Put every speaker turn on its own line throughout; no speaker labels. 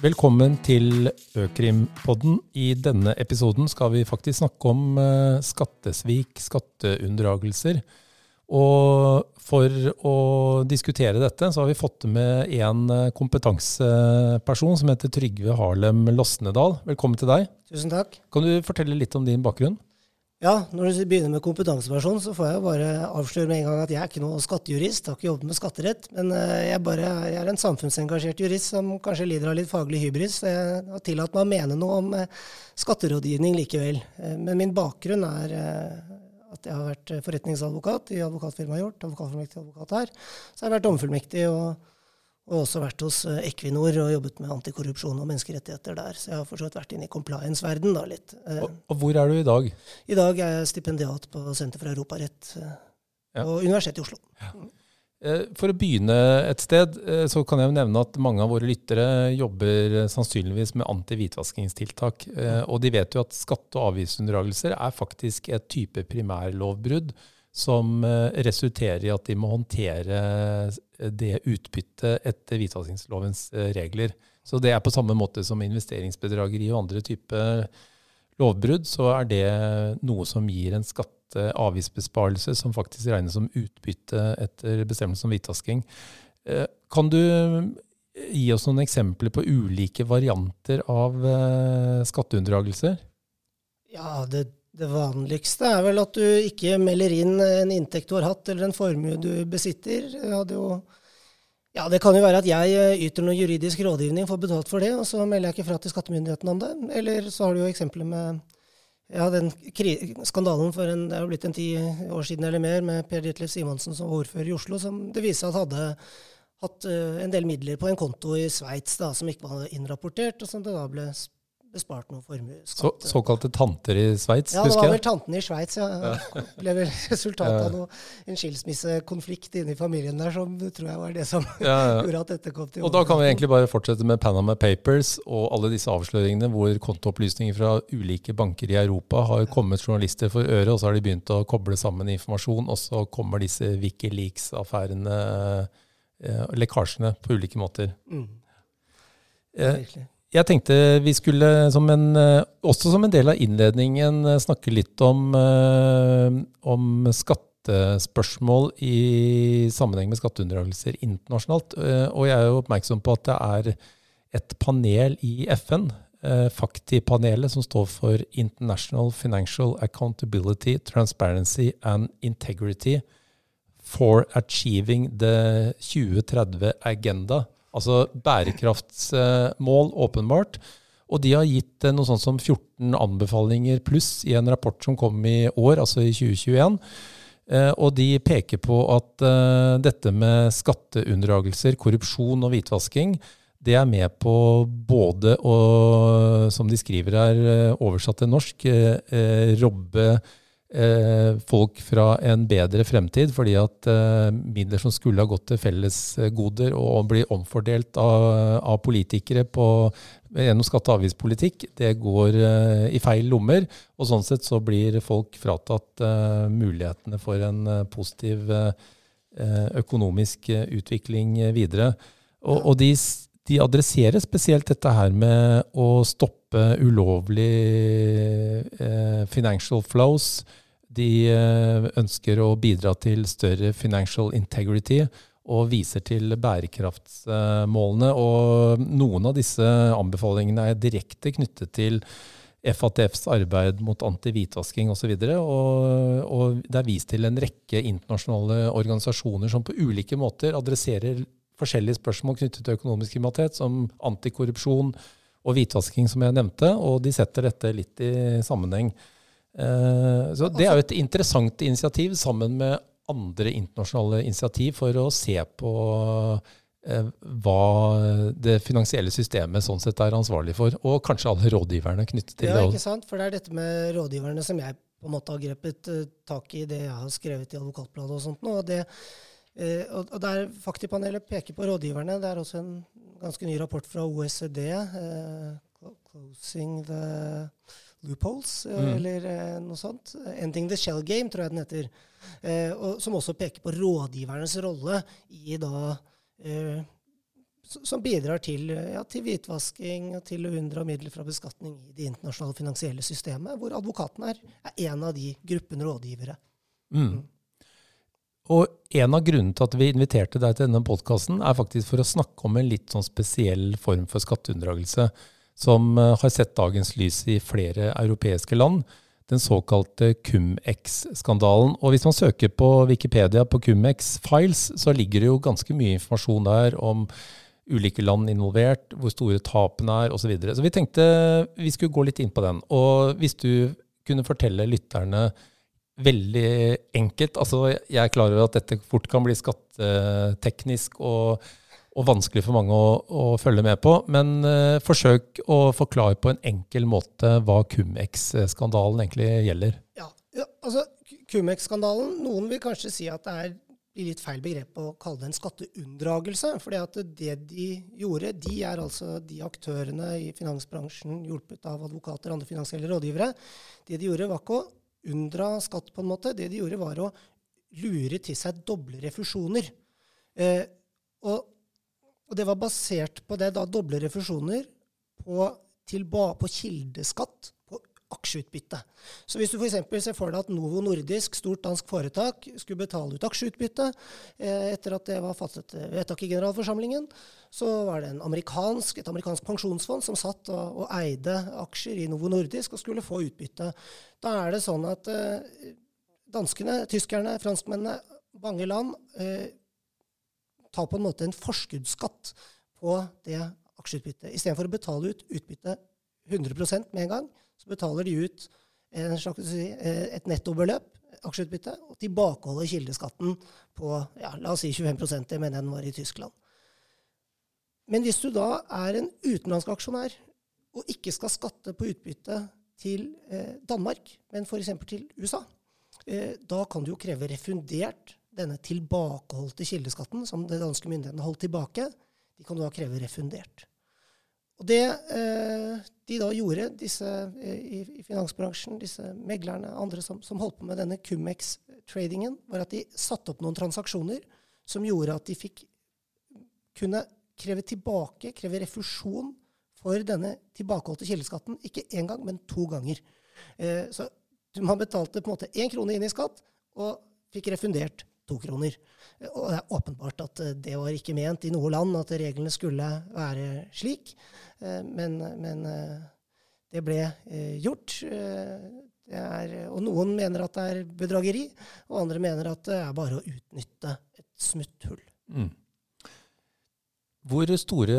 Velkommen til Økrimpodden. I denne episoden skal vi faktisk snakke om eh, skattesvik, skatteunndragelser. Og for å diskutere dette, så har vi fått med en eh, kompetanseperson som heter Trygve Harlem Losnedal. Velkommen til deg.
Tusen takk.
Kan du fortelle litt om din bakgrunn?
Ja, når du begynner med kompetanseperson, så får jeg bare avsløre med en gang at jeg er ikke noe skattejurist, har ikke jobbet med skatterett. Men eh, jeg, bare, jeg er en samfunnsengasjert jurist som kanskje lider av litt faglig hybris. Så jeg har tillatt meg å mene noe om eh, skatterådgivning likevel. Eh, men min bakgrunn er at jeg har vært forretningsadvokat i advokatfirmaet Hjort, advokatfullmektig advokat her. Så jeg har vært domfullmektig og og også vært hos eh, Equinor og jobbet med antikorrupsjon og menneskerettigheter der. Så jeg har fortsatt vært inne i compliance-verden da litt.
Eh, og, og, hvor er du i dag?
I dag er jeg stipendiat på Senter for europarett eh, ja. og Universitetet i Oslo. Ja.
For å begynne et sted, så kan jeg jo nevne at mange av våre lyttere jobber sannsynligvis med antihvitvaskingstiltak. Og de vet jo at skatte- og avgiftsunndragelser er faktisk et type primærlovbrudd som resulterer i at de må håndtere det utbyttet etter hvitvaskingslovens eh, regler. Så det er på samme måte som investeringsbedrageri og andre typer lovbrudd, så er det noe som gir en skatte- avgiftsbesparelse som faktisk regnes som utbytte etter bestemmelsen om hvitvasking. Eh, kan du gi oss noen eksempler på ulike varianter av eh, skatteunndragelser?
Ja, det, det, vanligste er vel at du ikke melder inn en inntekt du har hatt, eller en formue du besitter. Jo ja, Det kan jo være at jeg eh, yter noe juridisk rådgivning, får betalt for det, og så melder jeg ikke fra til skattemyndighetene om det. Eller så har du jo eksempler med ja, den skandalen for en, det er jo blitt en ti år siden eller mer med Per Ditlev Simonsen som var ordfører i Oslo, som det viste seg at hadde hatt uh, en del midler på en konto i Sveits som ikke var innrapportert, og som det da ble bespart noe formuesskatt.
Så, såkalte tanter i Sveits,
ja, husker jeg? Ja, det var vel tantene i Sveits, ja. Det ble vel resultatet av noe, en skilsmissekonflikt inni familien der som tror jeg var det som ja, ja. gjorde at dette kom til
Og da kan vi egentlig bare fortsette med Panama Papers og alle disse avsløringene hvor kontoopplysninger fra ulike banker i Europa har kommet journalister for øre, og så har de begynt å koble sammen informasjon, og så kommer disse Wikileaks-affærene, eh, lekkasjene, på ulike måter. Mm. Eh, jeg tenkte vi skulle, som en, eh, også som en del av innledningen, eh, snakke litt om, eh, om skattespørsmål i sammenheng med skatteunndragelser internasjonalt. Og jeg er jo oppmerksom på at det er et panel i FN, FACTI-panelet, som står for International Financial Accountability, Transparency and Integrity for Achieving the 2030 Agenda. Altså bærekraftsmål, åpenbart. Og de har gitt noe sånt som 14 anbefalinger pluss i en rapport som kom i år, altså i 2021. Eh, og de peker på at eh, dette med skatteunndragelser, korrupsjon og hvitvasking, det er med på både å, som de skriver her, eh, oversatt til norsk, robbe eh, folk fra en bedre fremtid, fordi at eh, midler som skulle ha gått til fellesgoder og blir omfordelt av, av politikere på, gjennom skatte- og avgiftspolitikk, det går eh, i feil lommer. Og sånn sett så blir folk fratatt eh, mulighetene for en eh, positiv eh, økonomisk utvikling videre. Og, og de, de adresserer spesielt dette her med å stoppe ulovlig eh, financial flows, de eh, ønsker å bidra til større financial integrity og viser til bærekraftsmålene. Og noen av disse anbefalingene er direkte knyttet til FATFs arbeid mot antihvitvasking osv. Og, og, og det er vist til en rekke internasjonale organisasjoner som på ulike måter adresserer forskjellige spørsmål knyttet til økonomisk kriminalitet, som antikorrupsjon og hvitvasking, som jeg nevnte. Og de setter dette litt i sammenheng. Eh, så Det er jo et interessant initiativ sammen med andre internasjonale initiativ for å se på eh, hva det finansielle systemet sånn sett er ansvarlig for, og kanskje alle rådgiverne knyttet til
det.
Ja,
ikke sant? For det er dette med rådgiverne som jeg på en måte har grepet uh, tak i det jeg har skrevet i Advokatbladet og sånt nå. Og, det, uh, og, og der Faktipanelet peker på rådgiverne. Det er også en ganske ny rapport fra OECD, eh, 'Closing the loopholes, mm. eller noe sånt. 'Ending the Shell Game', tror jeg den heter. og, som også peker på rådgivernes rolle i da som bidrar til, ja, til, hvitvasking og til å unndra midler fra beskatning i det internasjonale finansielle systemet, hvor advokaten er, er en av de gruppene rådgivere. Mm.
Og en av grunnene til at vi inviterte deg til denne podkasten, er faktisk for å snakke om en litt sånn spesiell form for skatteunndragelse som eh, har sett dagens lys i flere europeiske land. Den såkalte Cum-Ex-skandalen. Og hvis man søker på Wikipedia på Cum-Ex-files, så ligger det jo ganske mye informasjon der om ulike land involvert, hvor store tapene er osv. Så, videre. så vi tenkte vi skulle gå litt inn på den. Og hvis du kunne fortelle lytterne veldig enkelt. Altså, jeg er klar over at dette fort kan bli skatteteknisk og, og vanskelig for mange å, å, følge med på. Men uh, forsøk å forklare på en enkel måte hva Cum-Ex-skandalen egentlig gjelder.
Ja, ja altså Cum-Ex-skandalen Noen vil kanskje si at det er litt feil begrep å kalle det en skatteunndragelse. For det de gjorde, de er altså de aktørene i finansbransjen hjulpet av advokater og andre finansielle rådgivere. Det de gjorde, var ikke å unndra skatt, på en måte. Det de gjorde, var å lure til seg doble refusjoner. Eh, og, og, det var basert på det, da, doble refusjoner på, tilba, på kildeskatt aksjeutbytte. Så hvis du f.eks. ser for deg at Novo Nordisk, stort dansk foretak, skulle betale ut aksjeutbytte eh, etter at det var fattet vedtak i generalforsamlingen, så var det amerikansk, et amerikansk pensjonsfond som satt og, og, eide aksjer i Novo Nordisk og skulle få utbytte. Da er det sånn at eh, danskene, tyskerne, franskmennene, mange land eh, tar på en måte en forskuddsskatt på det aksjeutbyttet. Istedenfor å betale ut utbytte 100% med en gang, så betaler de ut slags, eh, et nettobeløp, aksjeutbytte, og tilbakeholder kildeskatten på ja, la oss si 25 Det mener jeg den var i Tyskland. Men hvis du da er en utenlandsk aksjonær og ikke skal skatte på utbytte til eh, Danmark, men f.eks. til USA, eh, da kan du jo kreve refundert denne tilbakeholdte kildeskatten som de danske myndighetene holdt tilbake. De kan da kreve refundert. Og det eh, de da gjorde, disse eh, i, i, finansbransjen, disse meglerne, andre som, som holdt på med denne Cumex-tradingen, var at de satte opp noen transaksjoner som gjorde at de fikk kunne kreve tilbake, kreve refusjon for denne tilbakeholdte kildeskatten. Ikke én gang, men to ganger. Eh, så man betalte på en måte én krone inn i skatt og fikk refundert to kroner. Og det er åpenbart at eh, det var ikke ment i noe land at reglene skulle være slik. Eh, men, men eh, det ble gjort. Er, og noen mener at det er bedrageri, og andre mener at det er bare å utnytte et smutthull. Mm.
Hvor store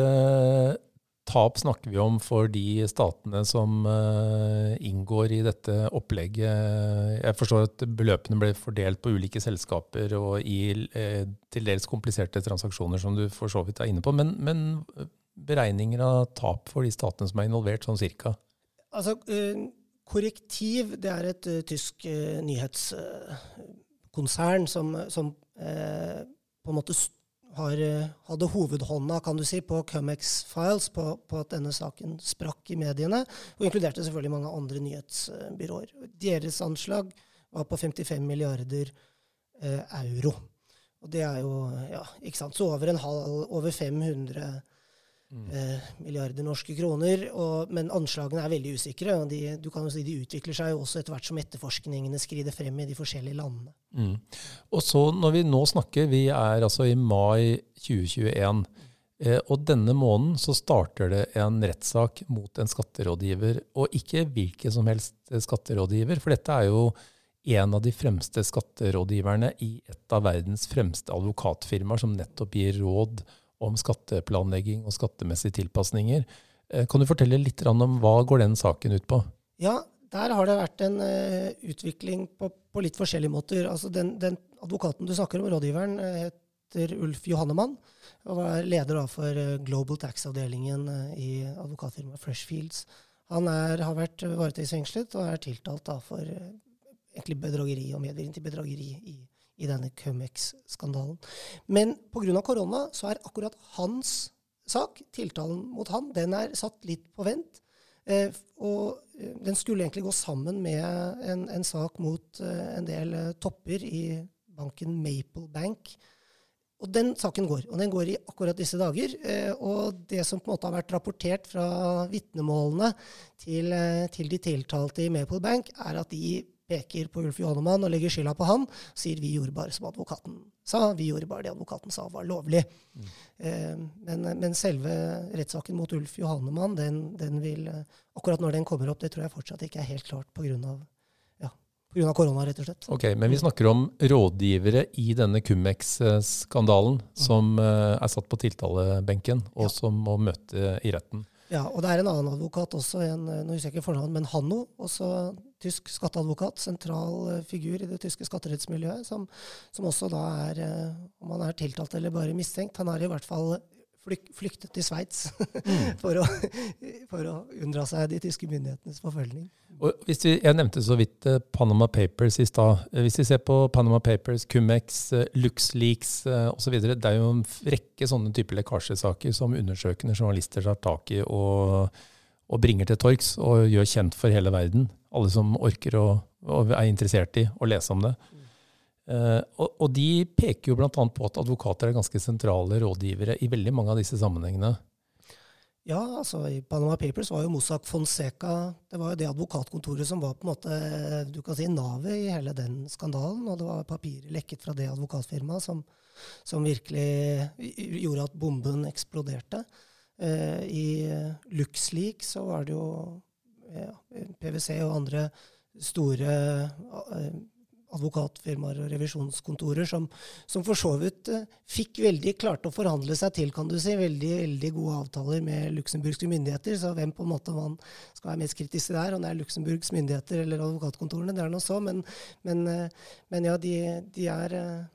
tap snakker vi om for de statene som uh, inngår i dette opplegget? Jeg forstår at beløpene ble fordelt på ulike selskaper og i uh, til dels kompliserte transaksjoner, som du for så vidt er inne på. Men, men beregninger av tap for de statene som er involvert, sånn cirka?
Altså, Korrektiv det er et tysk nyhetskonsern som, som på en måte har, eh, hadde hovedhånda kan du si, på Cumex Files, på, på, at denne saken sprakk i mediene, og inkluderte selvfølgelig mange andre nyhetsbyråer. Deres anslag var på 55 milliarder eh, euro. Og det er jo ja, ikke sant, så over en halv, over 500 Mm. Eh, milliarder norske kroner. Og, men anslagene er veldig usikre. og de, du kan jo si de utvikler seg jo også etter hvert som etterforskningene skrider frem i de forskjellige landene. Mm.
Og så når vi nå snakker, vi er altså i mai 2021. Eh, og denne måneden så starter det en rettssak mot en skatterådgiver. Og ikke hvilken som helst skatterådgiver, for dette er jo en av de fremste skatterådgiverne i et av verdens fremste advokatfirmaer, som nettopp gir råd om skatteplanlegging og skattemessige tilpasninger. Eh, kan du fortelle litt om hva går den saken ut på?
Ja, der har det vært en uh, utvikling på, på, litt forskjellige måter. Altså den, den, advokaten du snakker om, rådgiveren, uh, heter Ulf Johannemann. Og var leder for Global Tax-avdelingen i advokatfirmaet Freshfields. Han er, har vært varetektsfengslet og er tiltalt for bedrageri og medvirkning til bedrageri i i denne Cumex-skandalen. Men pga. korona så er akkurat hans sak, tiltalen mot han, den er satt litt på vent. Eh, og eh, den skulle egentlig gå sammen med en, en sak mot eh, en del eh, topper i banken Maple Bank. Og den saken går, og den går i akkurat disse dager. Eh, og det som på en måte har vært rapportert fra vitnemålene til, eh, til de tiltalte i Maple Bank, er at de peker på Ulf Johannemann og legger skylda på han. Sier vi gjorde bare som advokaten sa, vi gjorde bare det advokaten sa var lovlig. Mm. Eh, men, men, selve rettssaken mot Ulf Johannemann, den, den, vil eh, Akkurat når den kommer opp, det tror jeg fortsatt ikke er helt klart pga. Ja, korona, rett og slett.
Ok, Men vi snakker om rådgivere i denne Cumex-skandalen mm. som uh, er satt på tiltalebenken, og ja. som må møte i retten.
Ja, og det er en annen advokat også, en, nå husker jeg ikke fornavn, men Hanno, også tysk skatteadvokat, sentral eh, figur i det tyske skatterettsmiljøet, som, som også da er, eh, om han er tiltalt eller bare mistenkt, han er i hvert fall flyktet til Sveits mm. for, for, å unndra seg de tyske myndighetenes forfølgning.
Og hvis vi, jeg nevnte så vidt uh, Panama Papers i stad. Hvis vi ser på Panama Papers, Cumex, uh, LuxLeaks osv., det er jo en rekke sånne typer lekkasjesaker som undersøkende journalister tar tak i og, og bringer til torgs og gjør kjent for hele verden. Alle som orker og, og er interessert i å lese om det. Uh, og, de peker jo bl.a. på at advokater er ganske sentrale rådgivere i veldig mange av disse sammenhengene.
Ja, altså i Panama Papers var jo Mossack Fonseca det var jo det advokatkontoret som var på en måte du kan si, navet i hele den skandalen. Og det var papirer lekket fra det advokatfirmaet som, som virkelig gjorde at bomben eksploderte. Uh, I LuxLeak så var det jo ja, PwC og andre store uh, advokatfirmaer og revisjonskontorer som, som for så vidt uh, fikk veldig klart å forhandle seg til kan du si, veldig, veldig gode avtaler med luxemburgske myndigheter. Så hvem på en måte man skal være mest kritisk til der, om det er Luxemburgs myndigheter eller advokatkontorene, det er noe så. Men, men, uh, men ja, de, de er uh,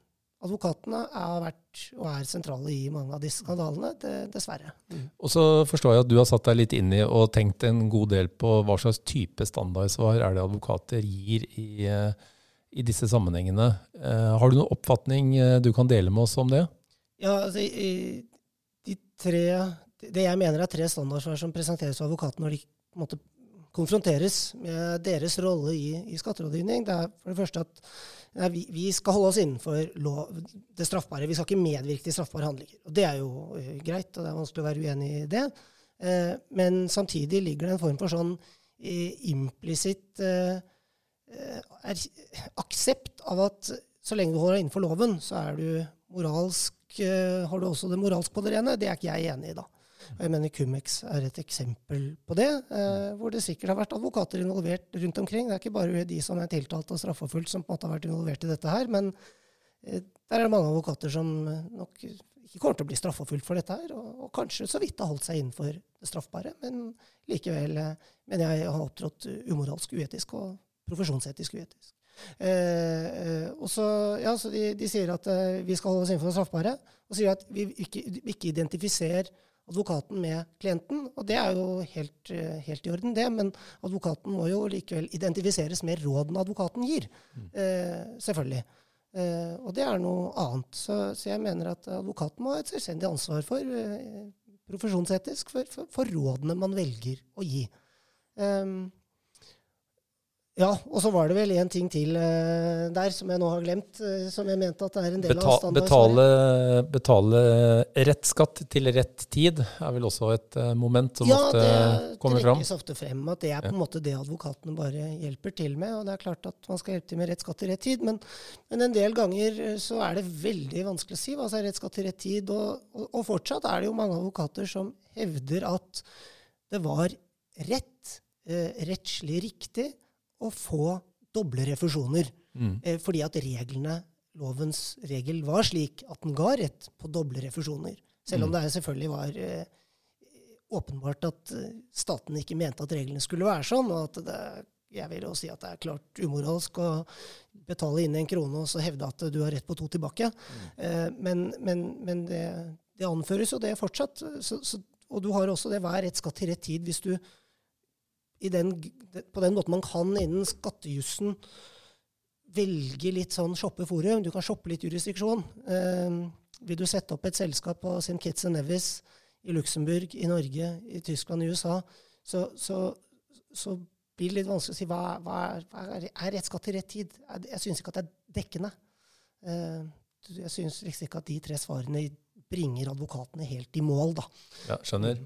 Advokatene har vært og er sentrale i mange av disse skandalene, dessverre.
Mm. Og så forstår jeg at du har satt deg litt inn i og tenkt en god del på hva slags type standardsvar er det advokater gir i i disse sammenhengene. Eh, har du noen oppfatning eh, du kan dele med oss om det?
Ja, altså, de tre, Det jeg mener er tre standardsvar som presenteres av advokaten når de måte, konfronteres med deres rolle i, i, skatterådgivning, det er for det første at nei, vi, vi, skal holde oss innenfor lov, det straffbare. Vi skal ikke medvirke til straffbare handlinger. Og Det er jo uh, greit, og det er vanskelig å være uenig i det. Uh, men samtidig ligger det en form for sånn uh, implisitt Eh, er aksept av at så lenge du holder deg innenfor loven, så er du moralsk eh, Har du også det moralsk på det rene? Det er ikke jeg enig i, da. Og jeg mener Cumex er et eksempel på det, eh, hvor det sikkert har vært advokater involvert rundt omkring. Det er ikke bare de som er tiltalt og straffeforfulgt som på en måte har vært involvert i dette her, men eh, der er det mange advokater som nok ikke kommer til å bli straffeforfulgt for dette her, og, og, kanskje så vidt har holdt seg innenfor det straffbare, men likevel mener jeg har opptrådt umoralsk, uetisk og profesjonsetisk uetisk. Eh, eh, og så, ja, så de, de, sier at eh, vi skal holde oss innenfor det straffbare, og sier at vi ikke, ikke identifiserer advokaten med klienten. Og det er jo helt, eh, helt, i orden, det, men advokaten må jo likevel identifiseres med rådene advokaten gir. Mm. Eh, selvfølgelig. Eh, og det er noe annet. Så, så, jeg mener at advokaten må ha et selvstendig ansvar for, profesjonsetisk, for, for, for, rådene man velger å gi. Um, ja, og så var det vel en ting til uh, der som jeg nå har glemt, uh, som jeg mente at det er en del Beta av
standardsvaret. Betale, betale rett skatt til rett tid er vel også et uh, moment som ja, ofte kommer fram? Ja, det trekkes
ofte frem at det er på en ja. måte det advokatene bare hjelper til med. Og det er klart at man skal hjelpe til med rett skatt til rett tid, men, men en del ganger så er det veldig vanskelig å si hva som er rett skatt til rett tid. Og, og, og fortsatt er det jo mange advokater som hevder at det var rett, rettslig riktig å få doble refusjoner. Mm. Eh, fordi at reglene, lovens regel var slik at den ga rett på doble refusjoner. Selv om mm. det selvfølgelig var eh, åpenbart at eh, staten ikke mente at reglene skulle være sånn. og at det, jeg vil jo si at det er klart umoralsk å betale inn en krone og så hevde at du har rett på to tilbake. Mm. Eh, men, men, men det, det, anføres jo det fortsatt. Så, så, og du har også det hver rett skatt til rett tid hvis du den, på den måten man kan innen skattejussen velge litt sånn shoppeforum. Du kan shoppe litt jurisdiksjon. Eh, vil du sette opp et selskap på St. Kitts and Nevis i Luxembourg, i Norge, i Tyskland, i USA, så, så, så blir det litt vanskelig å si hva, hva er, er, er rett skatt til rett tid. Jeg syns ikke at det er dekkende. Eh, jeg syns liksom ikke at de tre svarene bringer advokatene helt i mål, da.
Ja, skjønner.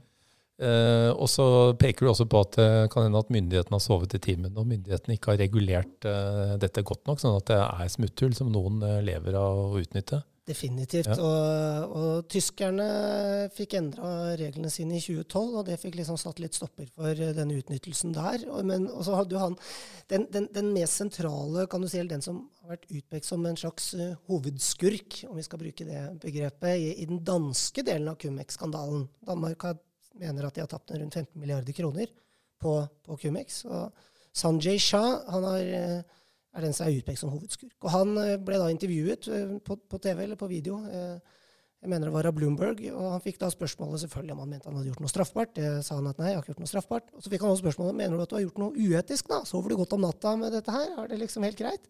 Eh, og så peker du også på at det kan hende at myndighetene har sovet i timen, og myndighetene ikke har regulert uh, dette godt nok, sånn at det er smutthull som noen uh, lever av å utnytte.
Definitivt. Ja. Og, og, tyskerne fikk endra reglene sine i 2012, og det fikk liksom satt litt stopper for denne utnyttelsen der. Og, men så hadde jo han den, den, den, mest sentrale, kan du si, eller den som har vært utpekt som en slags uh, hovedskurk, om vi skal bruke det begrepet, i, i den danske delen av Cumex-skandalen. Danmark har, mener at de har tapt rundt 15 milliarder kroner på, på Cumex. Og Sanjay Shah han har uh, er den som er utpekt som hovedskurk. Og Han eh, ble da intervjuet eh, på, på, TV eller på video. Eh, jeg mener det var av Bloomberg. og Han fikk da spørsmålet selvfølgelig om han mente han hadde gjort noe straffbart. Det sa han at nei, jeg har ikke gjort noe straffbart. Og Så fikk han også spørsmålet mener du at du har gjort noe uetisk. da? Sover du godt om natta med dette her? Er det liksom helt greit?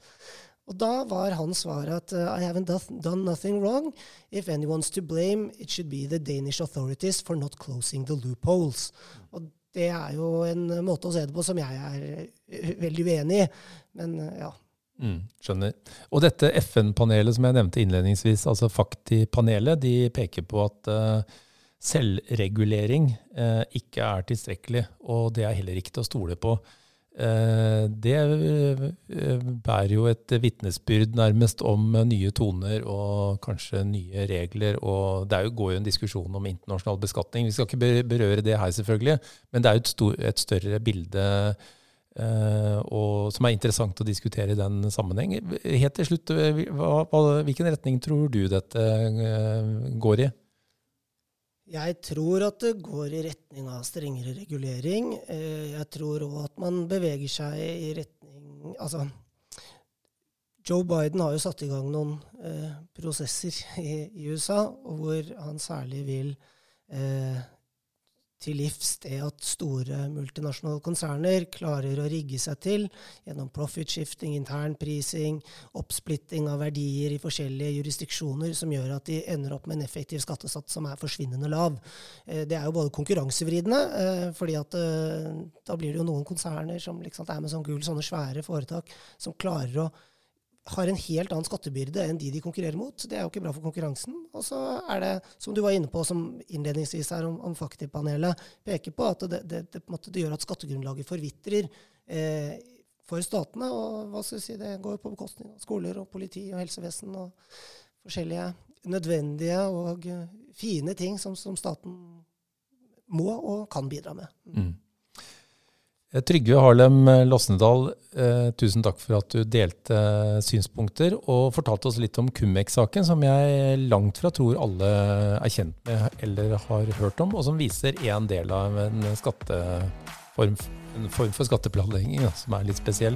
Og da var hans svar at uh, I haven't done nothing wrong. If anyone's to blame, it should be the Danish authorities for not closing the loopholes. Og det er jo en måte å se det på som jeg er eh, veldig uenig i. Men eh, ja.
Mm, skjønner. Og dette FN-panelet som jeg nevnte innledningsvis, altså Fakti-panelet, de peker på at uh, selvregulering uh, ikke er tilstrekkelig, og det er heller ikke til å stole på. Eh, det eh, bærer jo et vitnesbyrd nærmest om nye toner og kanskje nye regler. Og det jo, går jo en diskusjon om internasjonal beskatning. Vi skal ikke berøre det her, selvfølgelig, men det er jo et, et større bilde eh, og, som er interessant å diskutere i den sammenheng. Helt til slutt, hva, hva, hvilken retning tror du dette går i?
Jeg tror at det går i retning av strengere regulering. Eh, jeg tror òg at man beveger seg i retning Altså, Joe Biden har jo satt i gang noen eh, prosesser i, USA, hvor han særlig vil eh, til livs det at store multinasjonale konserner klarer å rigge seg til gjennom profit-shifting, internprising, oppsplitting av verdier i forskjellige jurisdiksjoner, som gjør at de ender opp med en effektiv skattesats som er forsvinnende lav. Eh, det er jo både konkurransevridende, eh, fordi at eh, da blir det jo noen konserner som liksom Amazon, Google, sånne svære foretak, som klarer å har en helt annen skattebyrde enn de de konkurrerer mot. Det er jo ikke bra for konkurransen. Og så er det, som du var inne på som innledningsvis her om, om Fakti-panelet, peker på at det, det, det, det, gjør at skattegrunnlaget forvitrer eh, for statene. Og hva skal vi si, det går på bekostning av skoler og politi og helsevesen og forskjellige nødvendige og fine ting som, som staten må og kan bidra med. Mm.
Eh, Trygve Harlem eh, Losnedal, eh, tusen takk for at du delte synspunkter og fortalte oss litt om Cumex-saken, som jeg langt fra tror alle er kjent med eller har hørt om, og som viser én del av en, en form for skatteplanlegging som er litt spesiell.